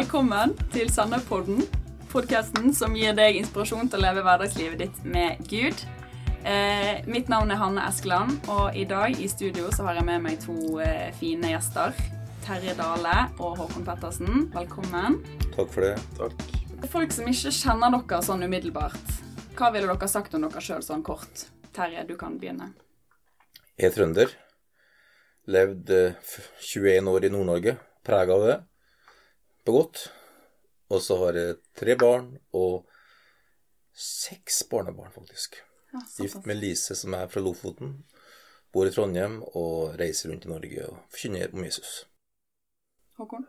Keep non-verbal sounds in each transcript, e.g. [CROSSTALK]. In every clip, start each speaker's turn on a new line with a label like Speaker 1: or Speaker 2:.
Speaker 1: velkommen til Sandøypodden, podkasten som gir deg inspirasjon til å leve hverdagslivet ditt med Gud. Eh, mitt navn er Hanne Eskeland, og i dag i studio så har jeg med meg to eh, fine gjester. Terje Dale og Håkon Pettersen. Velkommen.
Speaker 2: Takk for det.
Speaker 3: Takk.
Speaker 1: Folk som ikke kjenner dere sånn umiddelbart, hva ville dere sagt om dere sjøl sånn kort? Terje, du kan begynne.
Speaker 2: Jeg er trønder. Levd eh, 21 år i Nord-Norge. Prega av det. Godt. Og så har jeg tre barn og seks barnebarn, faktisk.
Speaker 1: Ja,
Speaker 2: Gift med Lise, som er fra Lofoten. Bor i Trondheim og reiser rundt i Norge og forkynner om Jesus.
Speaker 1: Håkon?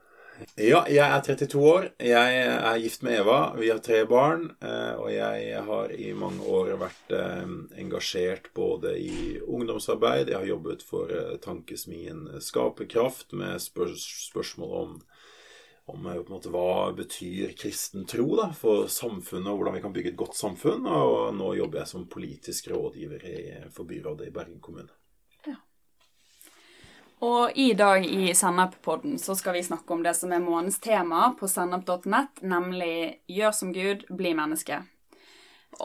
Speaker 3: Ja, jeg er 32 år. Jeg er gift med Eva. Vi har tre barn. eh, Og jeg har i mange år vært eh, engasjert både i ungdomsarbeid Jeg har jobbet for eh, tankesmien Skaperkraft med spør spørsmål om om eh, på en måte, hva betyr kristen tro for samfunnet, og hvordan vi kan bygge et godt samfunn. Og nå jobber jeg som politisk rådgiver i, for byrådet i Bergen kommune.
Speaker 1: Og i dag i Sennep-podden så skal vi snakke om det som er månedens tema på sennep.nett, nemlig 'Gjør som Gud, bli menneske'.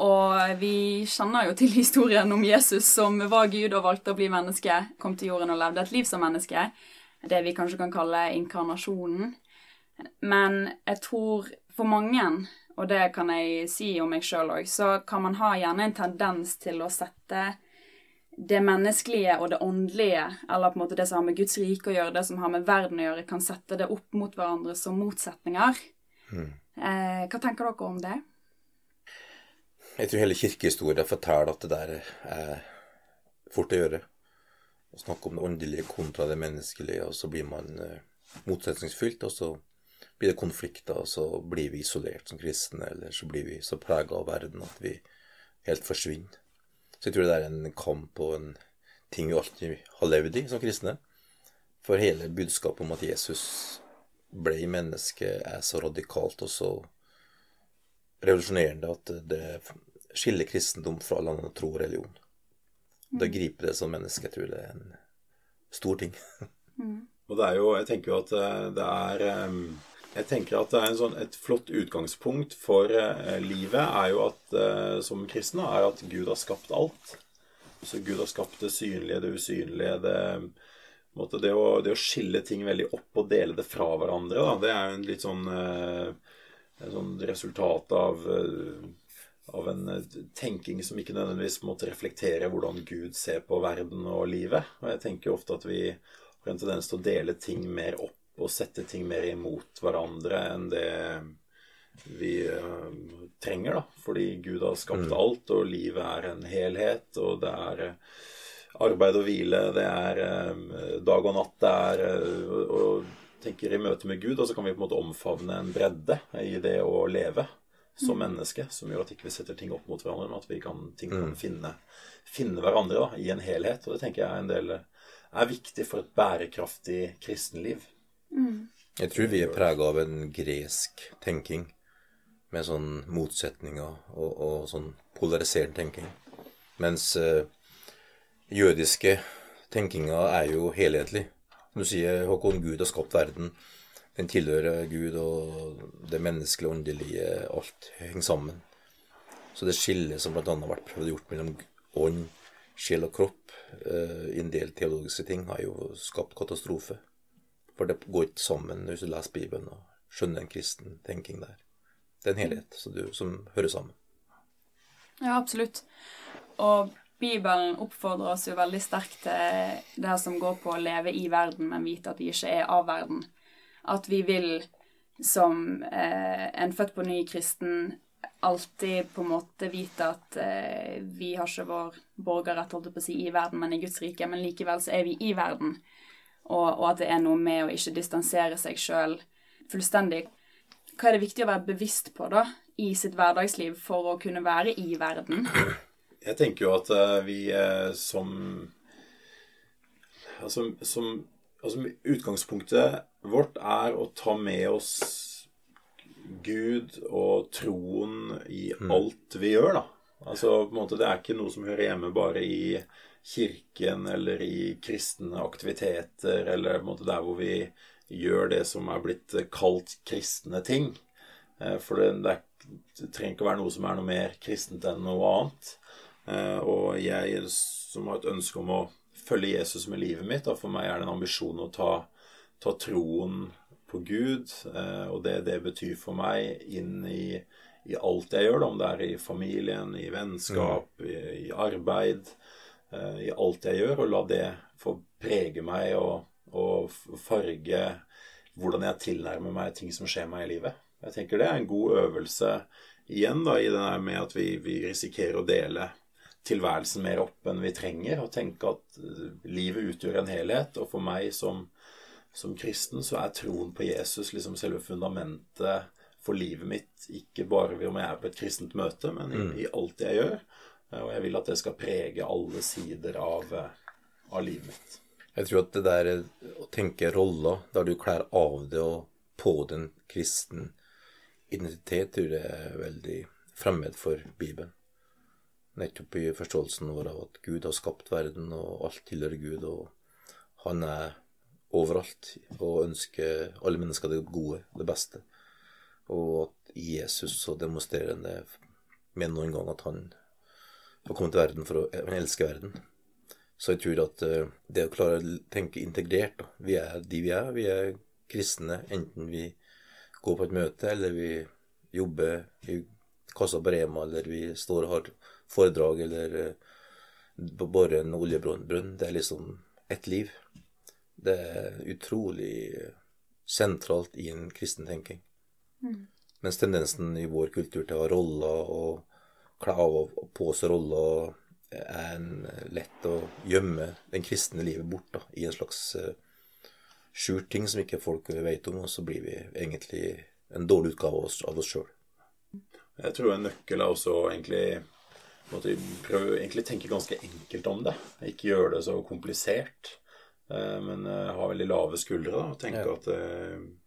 Speaker 1: Og vi kjenner jo til [LAUGHS] historien om Jesus som var Gud og valgte å bli menneske, kom til jorden og levde et liv som menneske. Det vi kanskje kan kalle inkarnasjonen. Men jeg tror for mange, og det kan jeg si om meg sjøl òg, så kan man ha gjerne en tendens til å sette det menneskelige og det åndelige, eller på en måte det som har med Guds rike å gjøre, det som har med verden å gjøre, kan sette det opp mot hverandre som motsetninger. Eh, hva tenker dere om det?
Speaker 2: Jeg tror hele kirkehistorien forteller at det der er fort å gjøre. Å snakke om det åndelige kontra det menneskelige, og så blir man eh, motsetningsfylt, og så blir det konflikter, og så blir vi isolert som kristne, eller så blir vi så prega av verden at vi helt forsvinner. Så jeg tror det er en kamp og en ting vi alltid har levd i som kristne. For hele budskapet om at Jesus ble menneske, er så radikalt og så revolusjonerende at det skiller kristendom fra all annen tro og religion. Da griper det som menneske. Jeg tror det er en stor ting.
Speaker 3: Og det er jo, jeg tenker jo at eh, det er eh, Jeg tenker at sånn, et flott utgangspunkt for eh, livet er jo at eh, som kristne er at Gud har skapt alt. Så Gud har skapt det synlige, det usynlige, det måte, det, å, det å skille ting veldig opp og dele det fra hverandre, da, det er jo en litt sånn eh, sånn resultat av eh, av en eh, tenking som ikke nødvendigvis måtte reflektere hvordan Gud ser på verden og livet. Og jeg tenker ofte at vi har en tendens til å dele ting mer opp og sette ting mer imot hverandre enn det vi uh, trenger, da. Fordi Gud har skapt alt, og livet er en helhet, og det er uh, arbeid og hvile, det er uh, dag og natt, det er og tenker i møte med Gud, og så kan vi på en måte omfavne en bredde i det å leve som menneske, som gjør at ikke vi setter ting opp mot hverandre, men at vi kan, ting kan finne, finne hverandre da, i en helhet. Og det tenker jeg er en del er viktig for et bærekraftig kristenliv.
Speaker 2: Jeg tror vi er prega av en gresk tenking med sånn motsetninger og, og sånn polariserende tenking. Mens eh, jødiske tenkinga er jo helhetlig. Som du sier, Håkon, Gud har skapt verden. Den tilhører Gud, og det menneskelige åndelige, alt henger sammen. Så det skillet som bl.a. har vært prøvd gjort mellom ånd, sjel og kropp eh, i en del teologiske ting, har jo skapt katastrofe. For det går ikke sammen hvis du leser Bibelen og skjønner en kristen tenking der. Det er en helhet du, som hører sammen.
Speaker 1: Ja, absolutt. Og Bibelen oppfordrer oss jo veldig sterkt til det som går på å leve i verden, men vite at vi ikke er av verden. At vi vil, som eh, en født på ny kristen, alltid på en måte vite at eh, vi har ikke vår borgerrett holdt på å si, i verden, men i Guds rike. Men likevel så er vi i verden. Og, og at det er noe med å ikke distansere seg sjøl fullstendig. Hva er det viktig å være bevisst på da, i sitt hverdagsliv for å kunne være i verden?
Speaker 3: Jeg tenker jo at eh, vi eh, som Altså, som, altså utgangspunktet vårt er å ta med oss Gud og troen i alt vi gjør, da. Altså, på en måte, Det er ikke noe som hører hjemme bare i kirken eller i kristne aktiviteter, eller på en måte der hvor vi gjør det som er blitt kalt kristne ting. Eh, for det, det, er, det trenger ikke å være noe som er noe mer kristent enn noe annet. Eh, og jeg som har et ønske om å følge Jesus med livet mitt, da for meg er det en ambisjon å ta, ta troen på Gud eh, og det det betyr for meg, inn i, i alt jeg gjør, da, om det er i familien, i vennskap, mm. i, i, arbeid, uh, i alt jeg gjør, og la det få prege meg og, og farge hvordan jeg tilnærmer meg ting som skjer meg i livet. Jeg tenker det er en god øvelse igjen da, i det der med at vi, vi risikerer å dele tilværelsen mer opp enn vi trenger, og tenke at eh, livet utgjør en helhet. Og for meg som, som kristen så er troen på Jesus liksom selve fundamentet for livet mitt. Ikke bare om jeg er på et kristent møte, men i, mm. i alt jeg gjør. Eh, og jeg vil at det skal prege alle sider av, eh, av livet mitt.
Speaker 2: Jeg tror at det der å tenke roller, der du kler av det og på den kristen identitet, tror jeg er veldig fremmed for Bibelen nettopp i forståelsen vår av at Gud har skapt verden, og alt tilhører Gud, og han er overalt og ønsker alle mennesker det gode, det beste. Og at Jesus så demonstrerer det med noen gang at han har kommet til verden for å han elsker verden. Så jeg tror at eh, det å klare å tenke integrert. Vi er de vi er. Vi er kristne enten vi går på et møte, eller vi jobber i kassa på Rema, eller vi står og har foredrag eller borer en oljebrønn. Det er liksom ett liv. Det er utrolig sentralt i en kristen tenking. Mm. Mens tendensen i vår kultur til å ha roller og kle av og på seg roller er en lett å gjemme den kristne livet bort da, i en slags uh, skjult ting som ikke folk vet om, og så blir vi egentlig en dårlig utgave av oss, av oss sjøl.
Speaker 3: Jeg tror en nøkkel er også egentlig måtte prøve egentlig tenke ganske enkelt om det. Ikke gjøre det så komplisert. Eh, men eh, ha veldig lave skuldre da, og tenke ja. at, eh, at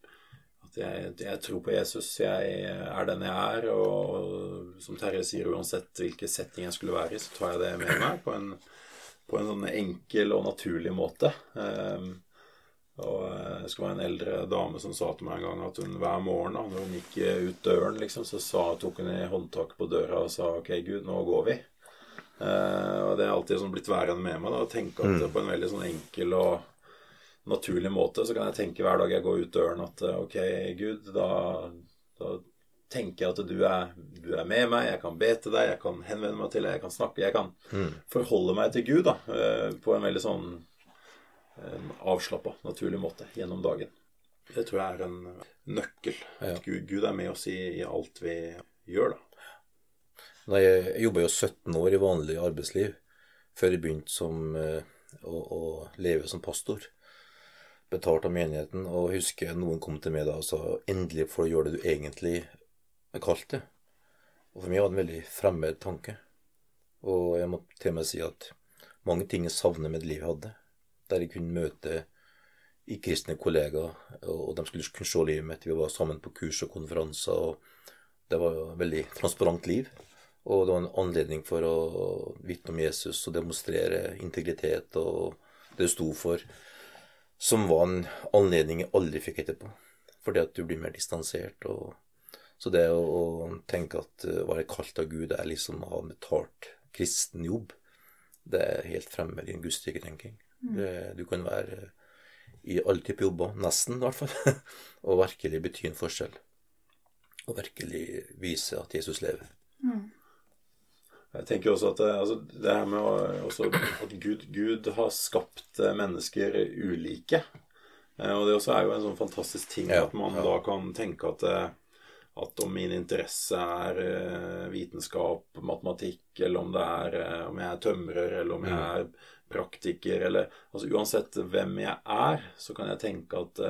Speaker 3: jeg, jeg, tror på Jesus. Jeg er den jeg er. Og som Terje sier, uansett hvilken setting jeg skulle være i, så tar jeg det med meg på en, på en sånn enkel og naturlig måte. Og jeg skal være en eldre dame som sa til meg en gang at hun hver morgen da når hun gikk ut døren, liksom, så sa, tok hun i håndtaket på døra og sa OK, Gud, nå går vi. Uh, og det er alltid sånn blitt værende med meg da, å tenke at mm. på en veldig sånn enkel og naturlig måte så kan jeg tenke hver dag jeg går ut døren at eh, OK, Gud, da, da tenker jeg at du er, du er, med meg, jeg kan be til deg, jeg kan henvende meg til deg, jeg kan snakke, jeg kan mm. forholde meg til Gud da, eh, på en veldig sånn avslappa, naturlig måte gjennom dagen. Det tror jeg er en nøkkel. Ja. Gud, Gud, er med oss i, i, alt vi gjør, da.
Speaker 2: Nei, jeg jobba jo 17 år i vanlig arbeidsliv før jeg begynte som, eh, å, å, leve som pastor. Betalt av menigheten. Og husker noen kom til meg da og sa 'endelig får du gjøre det du egentlig er kalt til'. Og for meg var det en veldig fremmed tanke. Og jeg må til og med si at mange ting jeg savner med det livet jeg hadde der jeg kunne møte ikke-kristne kollegaer, og de skulle kunne se livet mitt. Vi var sammen på kurs og konferanser, og det var jo et veldig transparent liv. Og det var en anledning for å vitne om Jesus og demonstrere integritet og det du sto for, som var en anledning jeg aldri fikk etterpå. Fordi at du blir mer distansert. og så det å, å tenke at å være kalt av Gud er liksom å ha en betalt kristen jobb, det er helt fremmed i en gudstyrke, tenking. Mm. Du kan være i alle typer jobber, nesten i hvert fall, [LAUGHS] og virkelig bety en forskjell. Og virkelig vise at Jesus lever. Mm.
Speaker 3: Jeg tenker også at altså, det her med å, også, at Gud, Gud, har skapt eh, mennesker ulike. Eh, og det også er jo en sånn fantastisk ting at man da kan tenke at, at om min interesse er vitenskap, matematikk, eller om det er om jeg er tømrer, eller om jeg mm. er praktiker eller altså Uansett hvem jeg er, så kan jeg tenke at,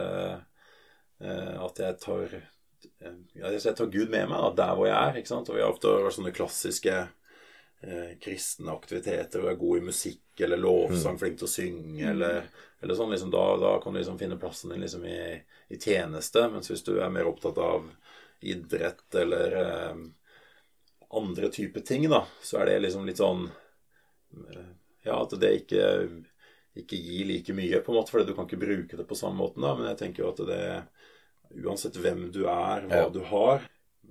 Speaker 3: at jeg tar jeg tar Gud med meg da, der hvor jeg er. ikke sant? Og vi har ofte sånne klassiske uh, kristne aktiviteter. Og er god i musikk eller lovsang, mm. flink til å synge eller, eller sånn. liksom da, da, kan du liksom finne plassen din liksom i, i, tjeneste. Mens hvis du er mer opptatt av idrett eller andre typer ting, da, så er det liksom litt sånn eh, Ja, at det ikke, ikke gir like mye, på en måte, fordi du kan ikke bruke det på samme måten, da. Men jeg tenker jo at det Uansett hvem du er, hva
Speaker 2: Ja.
Speaker 3: du har,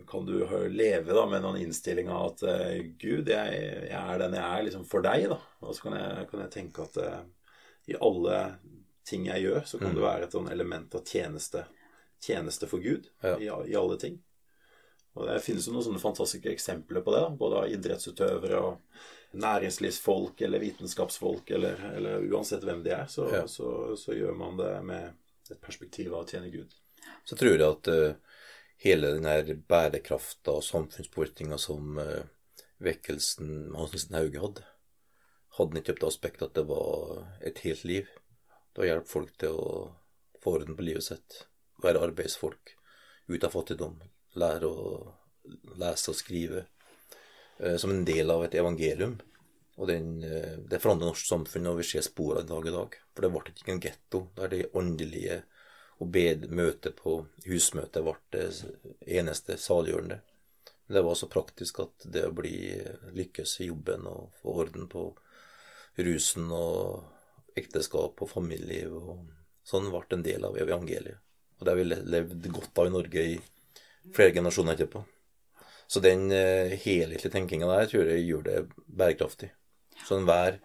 Speaker 3: kan du leve da med noen innstilling av at eh, Gud, jeg, jeg er den jeg er liksom for deg, da. Og så kan jeg, kan jeg tenke at uh, i alle ting jeg gjør, så kan det være et sånn element av tjeneste, tjeneste for Gud
Speaker 2: Ja.
Speaker 3: i, i alle ting. Og Det finnes jo noen sånne fantastiske eksempler på det, da, både av idrettsutøvere og næringslivsfolk eller vitenskapsfolk, eller, eller uansett hvem de er, så,
Speaker 2: Ja.
Speaker 3: så, så gjør man det med et perspektiv av å tjene Gud.
Speaker 2: Så tror jeg at eh, hele den her bærekrafta og samfunnspåvirkninga som uh, vekkelsen Hansen Hans Nielsen Hauge hadde, hadde den ikke opp det aspektet at det var et helt liv. Det har hjulpet folk til å få orden på livet sitt, være arbeidsfolk, ut av fattigdom, lære å lese og skrive, Uh, som en del av et evangelium. Og den, uh, det forandrer norsk samfunn, og vi ser sporene dag i dag. For det ble ikke en getto der de åndelige og bed møte på husmøtet ble det eneste saliggjørende. Det var så praktisk at det å bli lykkes i jobben og få orden på rusen og ekteskap og familieliv og sånn ble en del av evangeliet. Og det har vi levd godt av i Norge i flere generasjoner etterpå. Så den eh, helhetlige tenkinga der tror jeg gjør det bærekraftig. Så enhver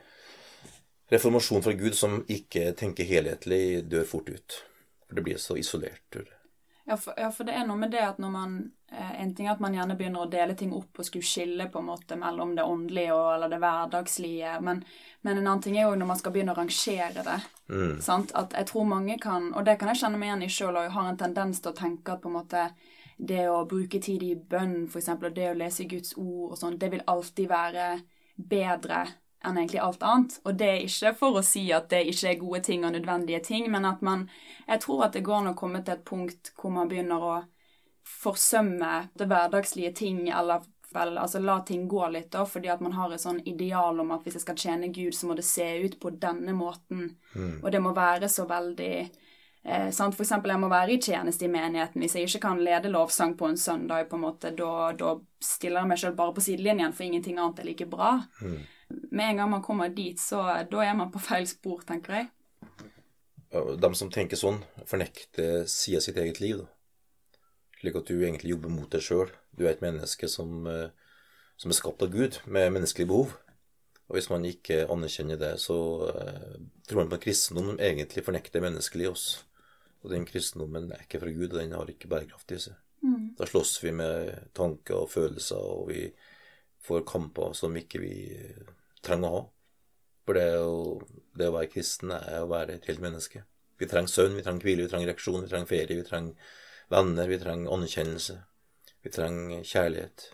Speaker 2: reformasjon fra Gud som ikke tenker helhetlig, dør fort ut. For det blir så isolert. tror jeg.
Speaker 1: Ja for, ja, for det er noe med det at når man eh, En ting er at man gjerne begynner å dele ting opp og skulle skille på en måte mellom det åndelige og eller det hverdagslige, men, men en annen ting er jo når man skal begynne å rangere det. Sant? At jeg tror mange kan, og det kan jeg kjenne meg igjen i sjøl, og har en tendens til å tenke at på en måte det å bruke tid i bønn, f.eks., og det å lese Guds ord og sånn, det vil alltid være bedre enn egentlig alt annet. Og det er ikke for å si at det ikke er gode ting og nødvendige ting, men at man Jeg tror at det går an å komme til et punkt hvor man begynner å forsømme det hverdagslige ting, eller vel, altså la ting gå litt, da, fordi at man har et sånn ideal om at hvis jeg skal tjene Gud, så må det se ut på denne måten, og det må være så veldig Eh, sant? For eksempel, jeg må være i tjeneste i menigheten. Hvis jeg ikke kan lede lovsang på en søndag, på en måte, da, da stiller jeg meg selv bare på sidelinjen, for ingenting annet er like bra. Med en gang man kommer dit, så da er man på feil spor, tenker jeg.
Speaker 2: De som tenker sånn, fornekter sida sitt eget liv. da. Slik at du egentlig jobber mot deg sjøl. Du er et menneske som, eh, som er skapt av Gud, med menneskelige behov. Og hvis man ikke anerkjenner det, så eh, tror man på en kristendom som egentlig fornekter menneskelig oss. Og den kristendommen er ikke fra Gud, og den har ikke bærekraft i seg. Da slåss vi med tanker og følelser, og vi får kamper som ikke vi trenger å ha. For det å, det å være kristen er å være et helt menneske. Vi trenger søvn, vi trenger hvile, vi trenger reaksjon, vi trenger ferie, vi trenger venner, vi trenger anerkjennelse. Vi trenger kjærlighet.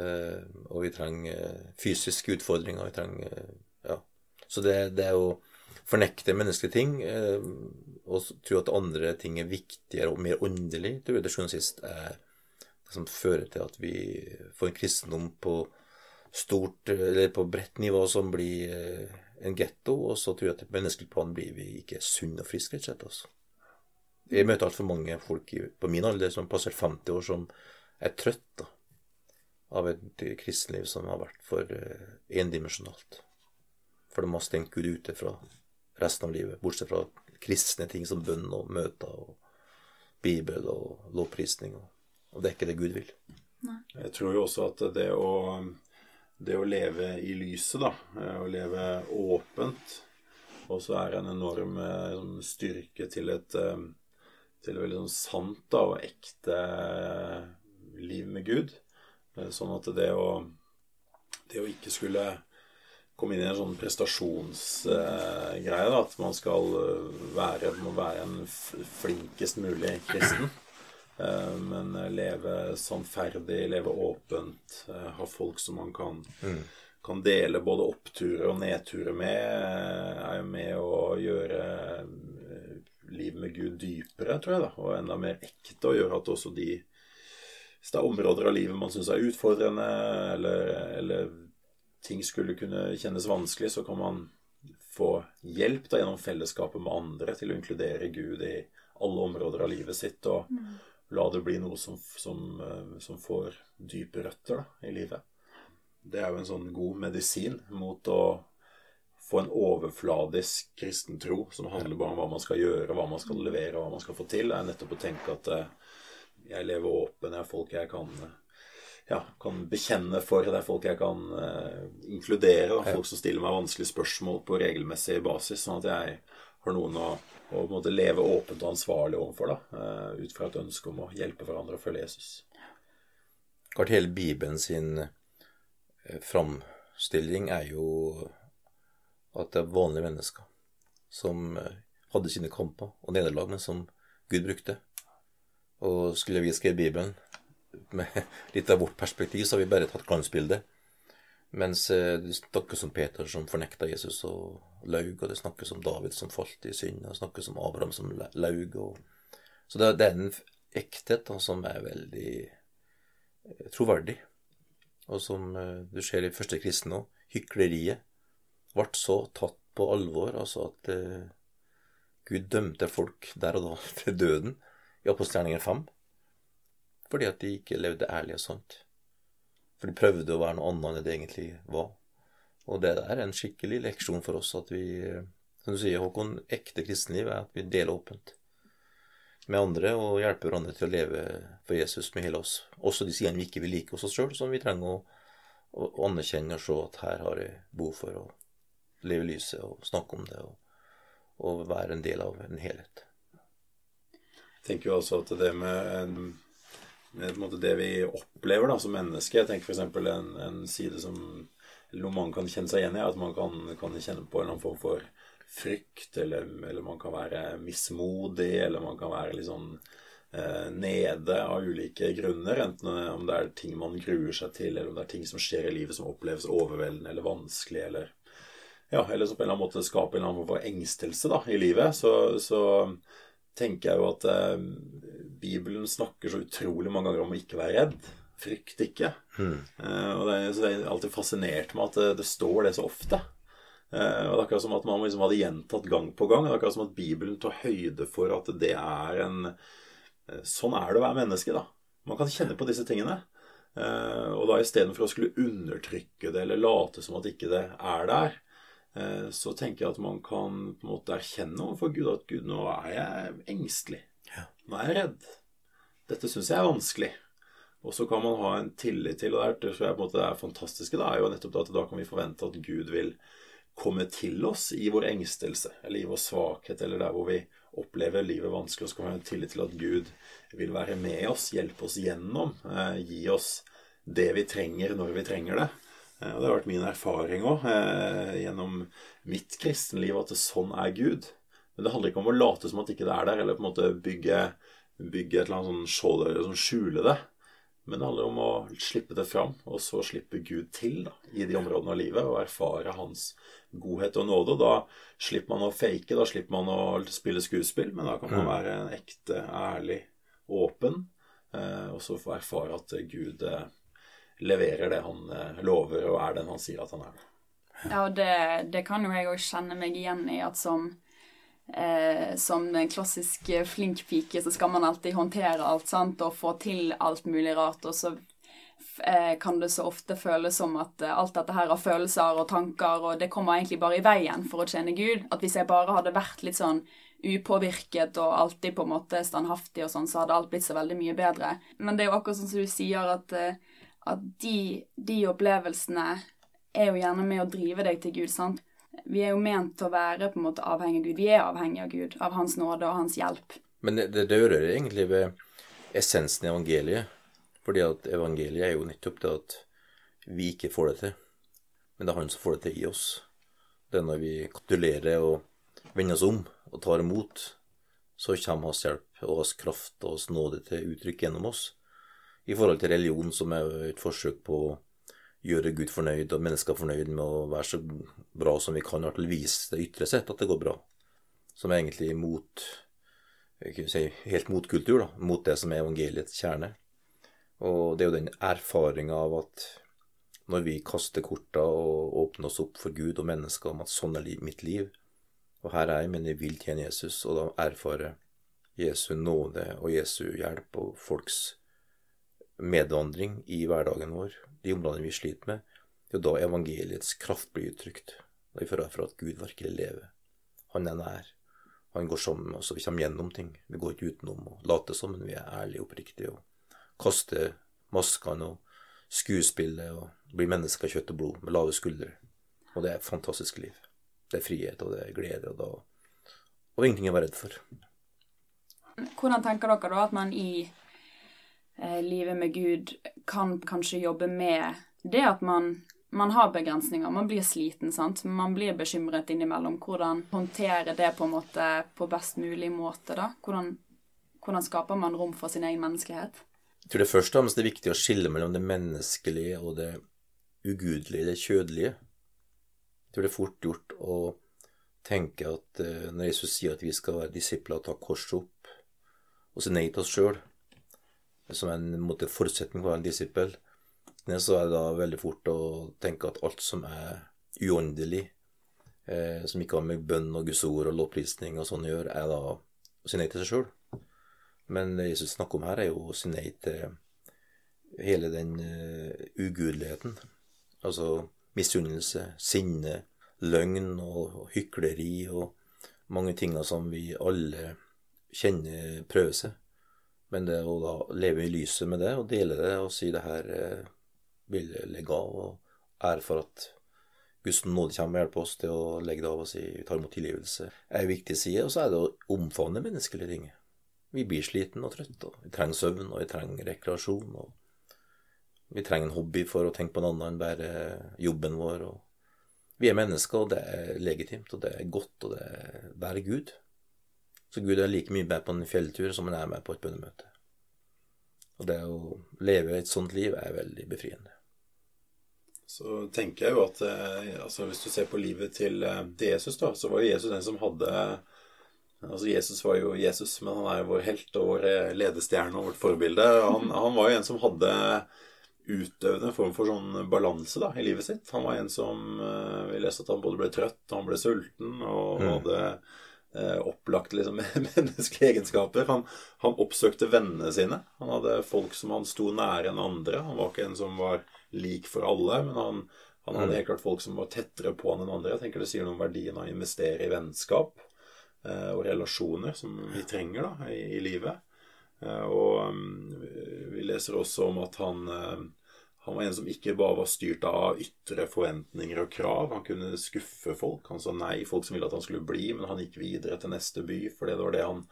Speaker 2: Eh, og vi trenger eh, fysiske utfordringer. Vi trenger eh, Ja. Så det, det å fornekte menneskelige ting og tro at andre ting er viktigere og mer åndelig, tror jeg til sjuende og sist er det som fører til at vi får en kristendom på stort, eller på bredt nivå som blir eh, en getto, og så tror jeg at på menneskelig plan blir vi ikke sunne og friske, rett og slett. Altså. Jeg møter altfor mange folk på min alder som passert 50 år, som er trøtt da, av et kristenliv som har vært for eh, endimensjonalt. For de har stengt Gud ute fra resten av livet, bortsett fra kristne ting som bønn og møter og Bibel og lovprisning. Og, og det er ikke det Gud vil.
Speaker 3: Jeg tror jo også at det å, det å leve i lyset, da, eh, å leve åpent, Og så er en enorm eh, sånn styrke til et, eh, til et veldig sånn sant da, og ekte liv med Gud. Sånn at det å, det å ikke skulle komme inn i en sånn prestasjonsgreie, da, at man skal være, være en flinkest mulig kristen. Eh, Men eh, leve sannferdig, leve åpent, eh, ha folk som man kan, kan dele både oppturer og nedturer med, er jo med å gjøre livet med Gud dypere, tror jeg, da, og enda mer ekte, og gjøre at også de Hvis det er områder av livet man syns er utfordrende, eller, eller ting skulle kunne kjennes vanskelig, så kan man få hjelp da, gjennom fellesskapet med andre til å inkludere Gud i alle områder av livet sitt. og la det bli noe som, som, eh, som får dype røtter da, i livet. Det er jo en sånn god medisin mot å få en overfladisk kristen tro som handler bare om hva man skal gjøre, hva man skal levere, hva man skal få til. Det er nettopp å tenke at eh, jeg lever åpen, jeg er folk jeg kan ja, kan bekjenne for. Det er folk jeg kan uh, inkludere. Da. Folk som stiller meg vanskelige spørsmål på regelmessig basis. Sånn at jeg har noen å, å leve åpent og ansvarlig overfor. Da, uh, ut fra et ønske om å hjelpe hverandre og følge Jesus.
Speaker 2: Klart hele Bibelen sin framstilling er jo at det er vanlige mennesker som eh, hadde sine kamper og nederlag, men som Gud brukte. Og skulle vi skrevet Bibelen med [LAUGHS] litt av vårt perspektiv, så har vi bare tatt glansbildet. Mens eh, det snakkes om Peter som fornekta Jesus og laug, og det snakkes om David som falt i synd, og det snakkes om Abraham som laug. Og... Så det, er en ekthet da, som er veldig eh, troverdig, og som du ser i første kristne òg. Hykleriet ble så tatt på alvor, altså at eh, Gud dømte folk der og da [LAUGHS] til døden i apostelgjerningen 5 fordi at de ikke levde ærlig og sant. For de prøvde å være noe annet enn det egentlig var. Og det der er en skikkelig leksjon for oss at vi, som du sier, Håkon, ekte kristenliv er at vi deler åpent med andre og hjelper hverandre til å leve for Jesus med hele oss. Også de sidene vi ikke vil like oss sjøl, som vi trenger å, å anerkjenne og se at her har jeg behov for å leve lyset og snakke om det og, og være en del av en helhet.
Speaker 3: Jeg tenker jo også at det med, med det vi opplever da, som menneske Jeg tenker f.eks. En, en side som noe man kan kjenne seg igjen i, at man kan, kan kjenne på en annen form for frykt, eller, eller, man kan være mismodig, eller man kan være litt sånn eh, nede av ulike grunner. Enten om det er ting man gruer seg til, eller om det er ting som skjer i livet som oppleves overveldende eller vanskelig, eller ja, eller som på en eller annen måte skaper en eller annen form for engstelse da, i livet, så, så tenker jeg jo at eh, Bibelen snakker så utrolig mange ganger om å ikke være redd. Frykt ikke. Mm. Eh, og det, så det er alltid fascinert med at det, det står det så ofte. Eh, og det er akkurat som at man liksom hadde gjentatt gang på gang. Det er akkurat som at Bibelen tar høyde for at det er en eh, Sånn er det å være menneske, da. Man kan kjenne på disse tingene. Eh, og da istedenfor å skulle undertrykke det eller late som at ikke det er der, Eh, så tenker jeg at man kan på en måte erkjenne overfor Gud at Gud, nå er jeg engstelig. Nå er jeg redd. Dette syns jeg er vanskelig. Og så kan man ha en tillit til, og det tror jeg på en måte er fantastiske, da, er jo nettopp at da kan vi forvente at Gud vil komme til oss i vår engstelse, eller i vår svakhet, eller der hvor vi opplever livet vanskelig, og så kan vi ha en tillit til at Gud vil være med oss, hjelpe oss gjennom, eh, gi oss det vi trenger når vi trenger det. Eh, og det har vært min erfaring òg eh, gjennom mitt kristenliv at sånn er Gud. Men det handler ikke om å late som at ikke det er der, eller på en måte bygge, bygge et eller annet sånn skjold eller sånn skjule det. Men det handler om å slippe det fram, og så slippe Gud til da, i de områdene av livet, og erfare hans godhet og nåde. Og da slipper man å fake, da slipper man å spille skuespill, men da kan man mm. være en ekte, ærlig, åpen, eh, og så få erfare at Gud leverer det han eh, lover, og er den han sier at han er.
Speaker 1: Ja, og det, det kan jo jeg òg kjenne meg igjen i, at som Eh, som en klassisk flink pike så skal man alltid håndtere alt sant, og få til alt mulig rart. Og så eh, kan det så ofte føles som at eh, alt dette her har følelser og tanker, og det kommer egentlig bare i veien for å tjene Gud. At hvis jeg bare hadde vært litt sånn upåvirket og alltid på en måte standhaftig og sånn, så hadde alt blitt så veldig mye bedre. Men det er jo akkurat sånn som du sier, at eh, at de, de, opplevelsene er jo gjerne med å drive deg til Gud, sant? Vi er jo ment til å være på en måte avhengig av Gud. Vi er avhengig av Gud, av Hans nåde og Hans hjelp.
Speaker 2: Men det, det rører egentlig ved essensen i evangeliet. Fordi at evangeliet er jo nettopp det at vi ikke får det til. Men det er Han som får det til i oss. Det er når vi kapitulerer og vender oss om og tar imot, så kommer Hans hjelp og Hans kraft og Hans nåde til uttrykk gjennom oss i forhold til religion, som er et forsøk på å gjøre Gud fornøyd og mennesker fornøyd med å være så bra som vi kan, og til å vise det ytre sett at det går bra. Som er egentlig mot si, helt mot kultur, da, mot det som er evangeliets kjerne. Og det er jo den erfaringa av at når vi kaster korta og åpner oss opp for Gud og mennesker om at sånn er mitt liv, og her er jeg, men jeg vil tjene Jesus, og da erfare Jesu nåde og Jesu hjelp og folks medvandring i hverdagen vår, de områdene vi sliter med, det er da evangeliets kraft blir uttrykt. Da vi får for at Gud virkelig lever. Han er nær. Han går sammen med oss, og vi kommer gjennom ting. Vi går ikke utenom og later som, men vi er ærlige og oppriktige og kaster maskene og skuespillet og blir mennesker av kjøtt og blod med lave skuldre. Og det er et fantastisk liv. Det er frihet, og det er glede, og, da, og ingenting å være redd for.
Speaker 1: Hvordan tenker dere da at man i livet med Gud kan kanskje jobbe med det at man, man har begrensninger, man blir sliten, sant. Man blir bekymret innimellom. Hvordan håndtere det på en måte på best mulig måte, da? Hvordan, hvordan skaper man rom for sin egen menneskelighet?
Speaker 2: Jeg tror det først og fremst er viktig å skille mellom det menneskelige og det ugudelige, det kjødelige. Jeg tror det er fort gjort å tenke at uh, når Jesus sier at vi skal være disipler og ta korset opp, og si nei til oss sjøl, som en måte, forutsetning for å være en disippel, så er det da veldig fort å tenke at alt som er uåndelig, eh, som ikke har med bønn og Guds ord og lovprisning og sånn å gjøre, er da å si nei til seg sjøl. Men det Jesus snakker om her, er jo å si nei til hele den uh, ugudeligheten. Altså misunnelse, sinne, løgn og hykleri og mange ting som vi alle kjenner prøver seg. Men det å da leve i lyset med det og dele det og si det her eh, jeg legge av og ære for at Guds nåde kommer og hjelper oss til å legge det av og si vi tar imot tilgivelse, er en viktig side. Og så er det å omfavne menneskelige ting. Vi blir sliten og trøtte, og vi trenger søvn, og vi trenger rekreasjon. og Vi trenger en hobby for å tenke på en annen enn bare jobben vår. og Vi er mennesker, og det er legitimt, og det er godt, og det er være Gud. Så Gud er like mye med på en fjelltur som han er med på et bønnemøte. Og det å leve et sånt liv er veldig befriende.
Speaker 3: Så tenker jeg jo at eh, altså hvis du ser på livet til, eh, Jesus, da, så var jo Jesus den som hadde Altså Jesus var jo Jesus, men han er jo vår helt og vår eh, ledestjerne og vårt forbilde. Han, [LAUGHS] han var jo en som hadde utøvd en form for sånn balanse da, i livet sitt. Han var en som Vi leste at han både ble trøtt, og han ble sulten, og mm. hadde eh, opplagt liksom, [LAUGHS] menneskelige egenskaper. Han, han, oppsøkte vennene sine. Han hadde folk som han sto nære enn andre. Han var ikke en som var lik for alle, men han, han hadde mm. helt klart folk som var tettere på han enn andre. Jeg tenker det sier noe om verdien av å investere i vennskap eh, og relasjoner som vi trenger da, i, i livet. Eh, og um, vi leser også om at han eh, han var en som ikke bare var styrt av ytre forventninger og krav. Han kunne skuffe folk. Han sa nei, folk som ville at han skulle bli, men han gikk videre til neste by, for det var det han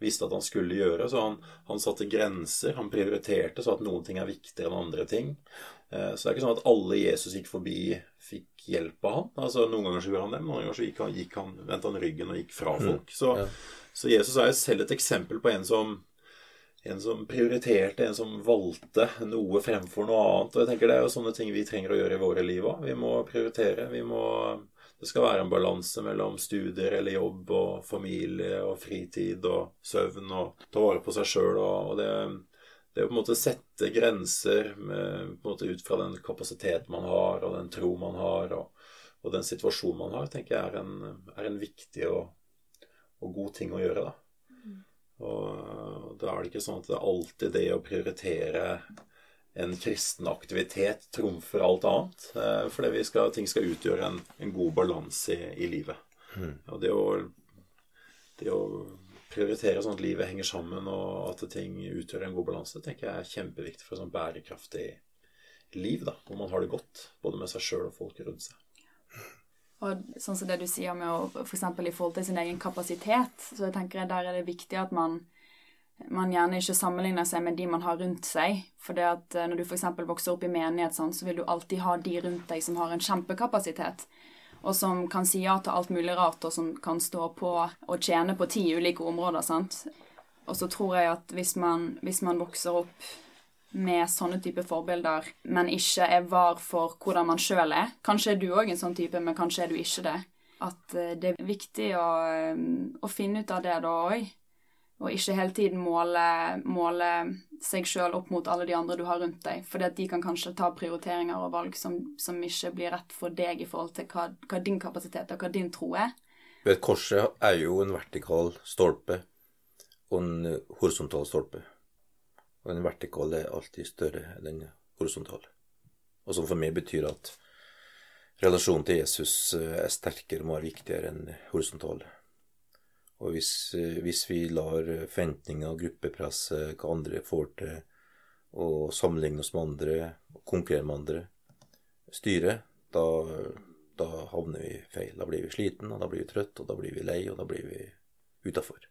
Speaker 3: visste at han skulle gjøre. Så han, han satte grenser. Han prioriterte så at noen ting er viktigere enn andre ting. Eh, så det er ikke sånn at alle Jesus gikk forbi, fikk hjelp av han. Altså Noen ganger så gjorde han det, men noen ganger så gikk han, gikk han, vendte han ryggen og gikk fra mm. folk. Så, så Jesus er jo selv et eksempel på en som en som prioriterte, en som valgte noe fremfor noe annet. Og jeg tenker Det er jo sånne ting vi trenger å gjøre i våre liv òg. Vi må prioritere. Vi må, det skal være en balanse mellom studier eller jobb og familie og fritid og søvn og ta vare på seg sjøl. Og, det, det å på en måte sette grenser med, på en måte ut fra den kapasitet man har, og den tro man har, og, og den situasjonen man har, tenker jeg er en, er en viktig og, og god ting å gjøre. da. Og da er det ikke sånn at det er alltid det å prioritere en kristen aktivitet trumfer alt annet. Eh, fordi skal, ting skal utgjøre en, en god balanse i, i, livet. Mm. Og det å, det å, prioritere sånn at livet henger sammen, og at ting utgjør en god balanse, tenker jeg er kjempeviktig for et sånn bærekraftig liv, da, hvor man har det godt, både med seg sjøl og folk rundt seg.
Speaker 1: Og sånn som det du sier med å f.eks. i forhold til sin egen kapasitet, så jeg tenker jeg der er det viktig at man, man gjerne ikke sammenligner seg med de man har rundt seg. For det at eh, når du f.eks. vokser opp i menighet, sånn, så vil du alltid ha de rundt deg som har en kjempekapasitet. Og som kan si ja til alt mulig rart, og som kan stå på og tjene på ti ulike områder. sant? Og så tror jeg at hvis man, hvis man vokser opp med sånne type forbilder, men ikke er var for hvordan man sjøl er. Kanskje er du òg en sånn type, men kanskje er du ikke det. At eh, det er viktig å, eh, å finne ut av det da òg. Og ikke hele tiden måle, måle seg sjøl opp mot alle de andre du har rundt deg. Fordi de kan kanskje ta prioriteringer og valg som, som ikke blir rett for deg i forhold til hva, hva din kapasitet og hva din tro er.
Speaker 2: Vet, korset er jo en vertikal stolpe, og en horisontal stolpe. Og den vertikale er alltid større enn den horisontale. Og som for meg betyr at relasjonen til Jesus eh, er sterkere og mer viktigere enn horisontale. Og hvis, eh, hvis vi lar forventninger og gruppepress, hva andre får til, og sammenligne oss med andre, og konkurrere med andre, styre, da, da havner vi feil. Da blir vi sliten, og da blir vi trøtt, og da blir vi lei, og da blir vi utafor.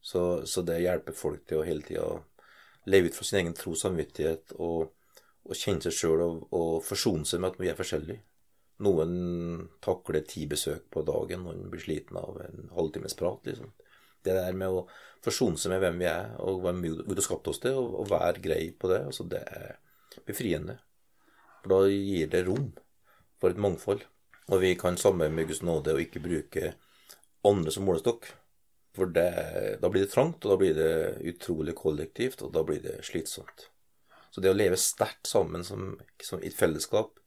Speaker 2: Så, så, det hjelper folk til å hele tida leve ut fra sin egen tro og samvittighet og, og kjenne seg sjøl og, og, forsone seg med at vi er forskjellige. Noen takler ti besøk på dagen, noen blir sliten av en halvtimes prat. liksom. Det der med å forsone seg med hvem vi er, og hvem Gud har skapt oss til, og, og være grei på det, altså det er befriende. For da gir det rom for et mangfold. Og vi kan samarbeide med Guds nåde og ikke bruke andre som målestokk. For det, da blir det trangt, og da blir det utrolig kollektivt, og da blir det slitsomt. Så det å leve sterkt sammen som, som i et fellesskap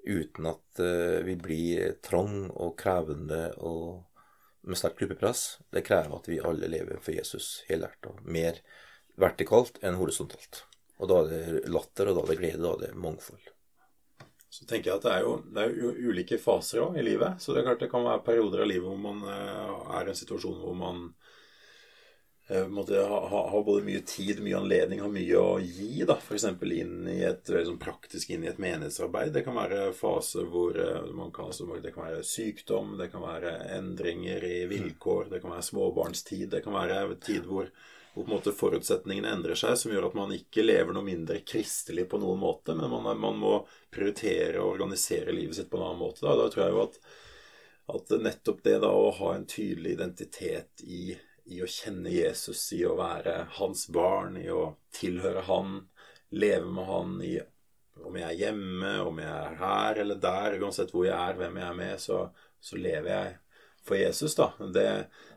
Speaker 2: uten at uh, vi blir trang og krevende og med sterkt gruppepress, det krever at vi alle lever for Jesus helhjerta. Mer vertikalt enn horisontalt. Og da er det latter, og da er det glede, og da er det mangfold.
Speaker 3: Så tenker jeg at det er jo, det er jo ulike faser også i livet. Så det er klart det kan være perioder av livet hvor man uh, er i en situasjon hvor man uh, måtte ha, ha, ha, både mye tid, mye anledning, ha mye å gi. da, F.eks. inn i et sånn praktisk inn i et menighetsarbeid. Det kan være faser hvor uh, man kan, det kan være sykdom, det kan være endringer i vilkår, det kan være småbarnstid, det kan være tid hvor hvor på en måte forutsetningene endrer seg, som gjør at man ikke lever noe mindre kristelig på noen måte, men man, man må prioritere og organisere livet sitt på en annen måte. Da, da tror jeg jo at, at, nettopp det da å ha en tydelig identitet i, i, å kjenne Jesus, i å være hans barn, i å tilhøre han, leve med han i om jeg er hjemme, om jeg er her eller der, uansett hvor jeg er, hvem jeg er med, så, så lever jeg for Jesus, da. Det,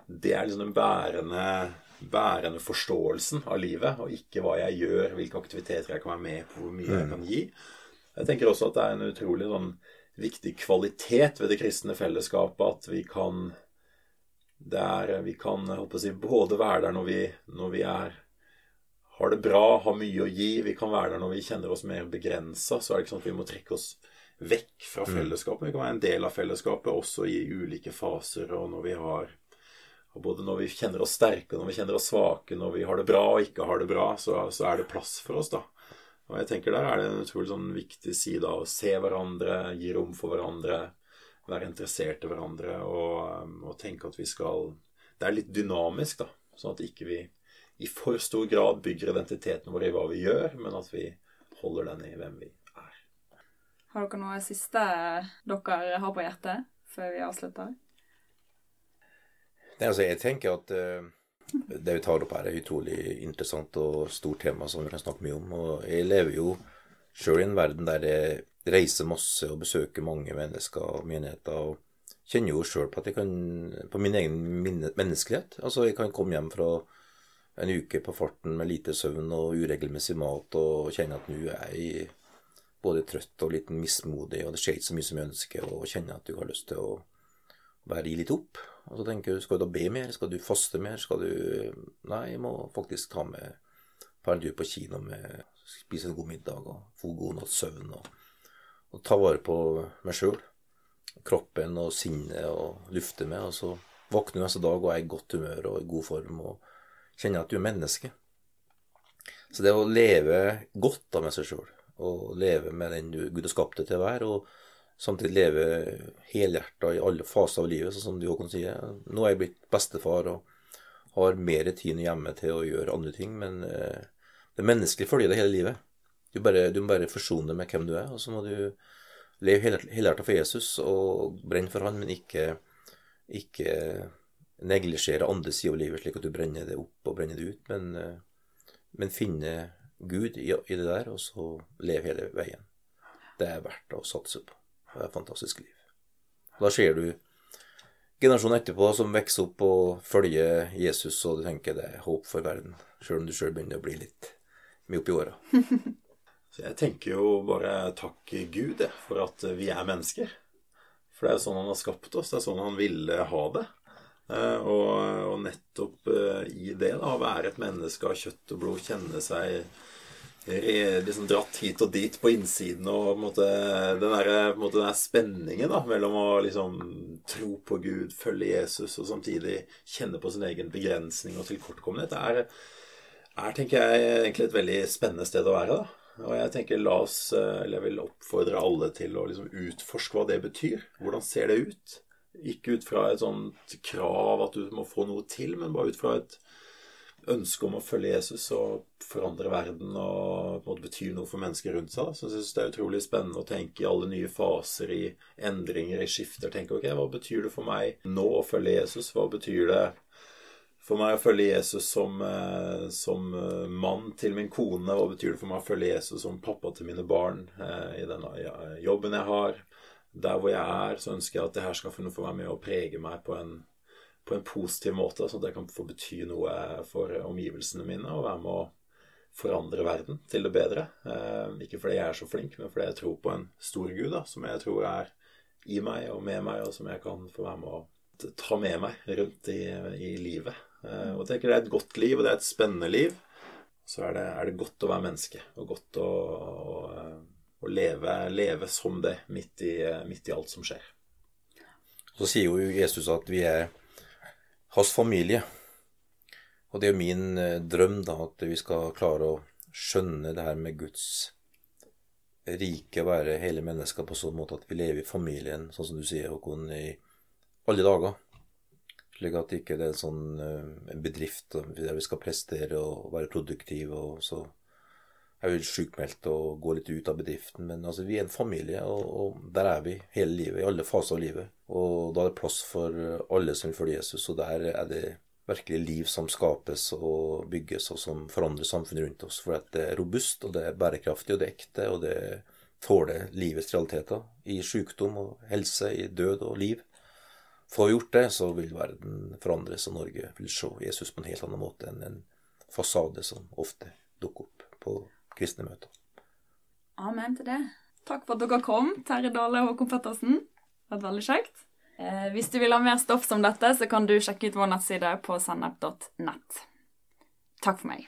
Speaker 3: det er liksom den bærende bærende forståelsen av livet, og ikke hva jeg gjør, hvilke aktiviteter jeg kan være med på, hvor mye jeg mm. kan gi. Jeg tenker også at det er en utrolig sånn viktig kvalitet ved det kristne fellesskapet at vi kan er, Vi kan si, både være der når vi, når vi er har det bra, har mye å gi. Vi kan være der når vi kjenner oss mer begrensa. Så er det ikke sånn at vi må trekke oss vekk fra mm. fellesskapet. Vi kan være en del av fellesskapet også i ulike faser, og når vi har både når vi kjenner oss sterke, når vi kjenner oss svake, når vi har det bra og ikke har det bra, så, så er det plass for oss, da. Og jeg tenker der er det en utrolig sånn viktig side av å se hverandre, gi rom for hverandre, være interessert i hverandre og, um, og, tenke at vi skal Det er litt dynamisk, da. Sånn at ikke vi i for stor grad bygger identiteten vår i hva vi gjør, men at vi holder den i hvem vi er.
Speaker 1: Har dere noe siste dere har på hjertet før vi avslutter?
Speaker 2: Nei, altså jeg tenker at uh, det vi tar opp her, er utrolig interessant og stort tema som vi kan snakke mye om. Og jeg lever jo sjøl i en verden der jeg reiser masse og besøker mange mennesker og menigheter. og kjenner jo sjøl på at jeg kan På min egen menneskelighet. Altså, jeg kan komme hjem fra en uke på farten med lite søvn og uregelmessig mat og kjenne at nå er jeg både trøtt og litt mismodig, og det skjer ikke så mye som jeg ønsker, og kjenne at du har lyst til å bare gi litt opp. Og så tenker du, skal du da be mer? Skal du faste mer? Skal du Nei, jeg må faktisk ta med på en på kino med Spise en god middag og få god natts søvn. Og, og, ta vare på meg sjøl. Kroppen og sinnet og lufte med. Og så våkner du neste dag og er i godt humør og i god form og kjenner at du er menneske. Så det å leve godt da med seg sjøl, og leve med den du Gud har skapt deg til å være, og samtidig leve helhjerta i alle faser av livet, sånn som du Håkon sier. Nå er jeg blitt bestefar og har mer tid hjemme til å gjøre andre ting, men eh, det menneskelige følger deg hele livet. Du, bare, du må bare forsone deg med hvem du er, og så må du leve helhjertet for Jesus og brenne for han, men ikke, ikke neglisjere andre sider av livet slik at du brenner det opp og brenner det ut, men, men finne Gud i, i det der, og så leve hele veien. Det er verdt å satse på. Det er et fantastisk liv. Da ser du generasjonen etterpå som vokser opp og følger Jesus, og du tenker det er håp for verden, sjøl om du sjøl begynner å bli litt mye oppi åra. [LAUGHS]
Speaker 3: Så jeg tenker jo bare takk Gud for at vi er mennesker. For det er sånn han har skapt oss, det er sånn han ville ha det. Eh, og, og, nettopp eh, i det, da, å være et menneske av kjøtt og blod, kjenne seg liksom dratt hit og dit på innsiden og måte, den, der, måte, den der spenningen da, mellom å liksom tro på Gud, følge Jesus og samtidig kjenne på sin egen begrensning og tilkortkommenhet, er, er tenker jeg, egentlig et veldig spennende sted å være. da. Og jeg tenker la oss, eller jeg vil oppfordre alle til å liksom utforske hva det betyr. Hvordan ser det ut? Ikke ut fra et sånt krav at du må få noe til, men bare ut fra et ønske om å følge Jesus og forandre verden og på en måte betyr noe for mennesker rundt seg. Så jeg synes det er utrolig spennende å tenke i alle nye faser, i endringer, i skifter. Tenke ok, hva betyr det for meg nå å følge Jesus? Hva betyr det for meg å følge Jesus som, eh, som eh, mann til min kone? Hva betyr det for meg å følge Jesus som pappa til mine barn eh, i denne jobben jeg har? Der hvor jeg er, så ønsker jeg at det her skal få være med å prege meg på en på en positiv måte, sånn at det kan få bety noe for omgivelsene mine og være med å forandre verden til det bedre. Ikke fordi jeg er så flink, men fordi jeg tror på en stor Gud, da, som jeg tror er i meg og med meg, og som jeg kan få være med å ta med meg rundt i, i livet. Eh, og jeg tenker det er et godt liv, og det er et spennende liv. Så er det, er det godt å være menneske, og godt å, å, å leve, leve, som det midt i, midt i alt som skjer.
Speaker 2: Så sier jo Jesus at vi er hans familie. Og det er jo min eh, drøm da, at vi skal klare å skjønne det her med Guds rike, være hele mennesker på sånn måte at vi lever i familien, sånn som du sier, Håkon, i alle dager. Slik at det ikke er sånn, eh, en bedrift der vi skal prestere og være produktive, og så er vi sjukmeldt og går litt ut av bedriften. Men altså, vi er en familie, og, og der er vi hele livet, i alle faser av livet. Og da er det plass for alle som vil Jesus, og der er det virkelig liv som skapes og bygges, og som forandrer samfunnet rundt oss. For det er robust, og det er bærekraftig, og det er ekte, og det tåler livets realiteter. I sykdom og helse, i død og liv. Får vi gjort det, så vil verden forandres, og Norge vil se Jesus på en helt annen måte enn en fasade som ofte dukker opp på kristne møter.
Speaker 1: Amen til det. Takk for at dere kom, Terje Dale og Håkon Pettersen Det vært veldig kjekt. Eh, hvis du vil ha mer stoff som dette, så kan du sjekke ut vår nettside på sennep.nett. Takk for meg.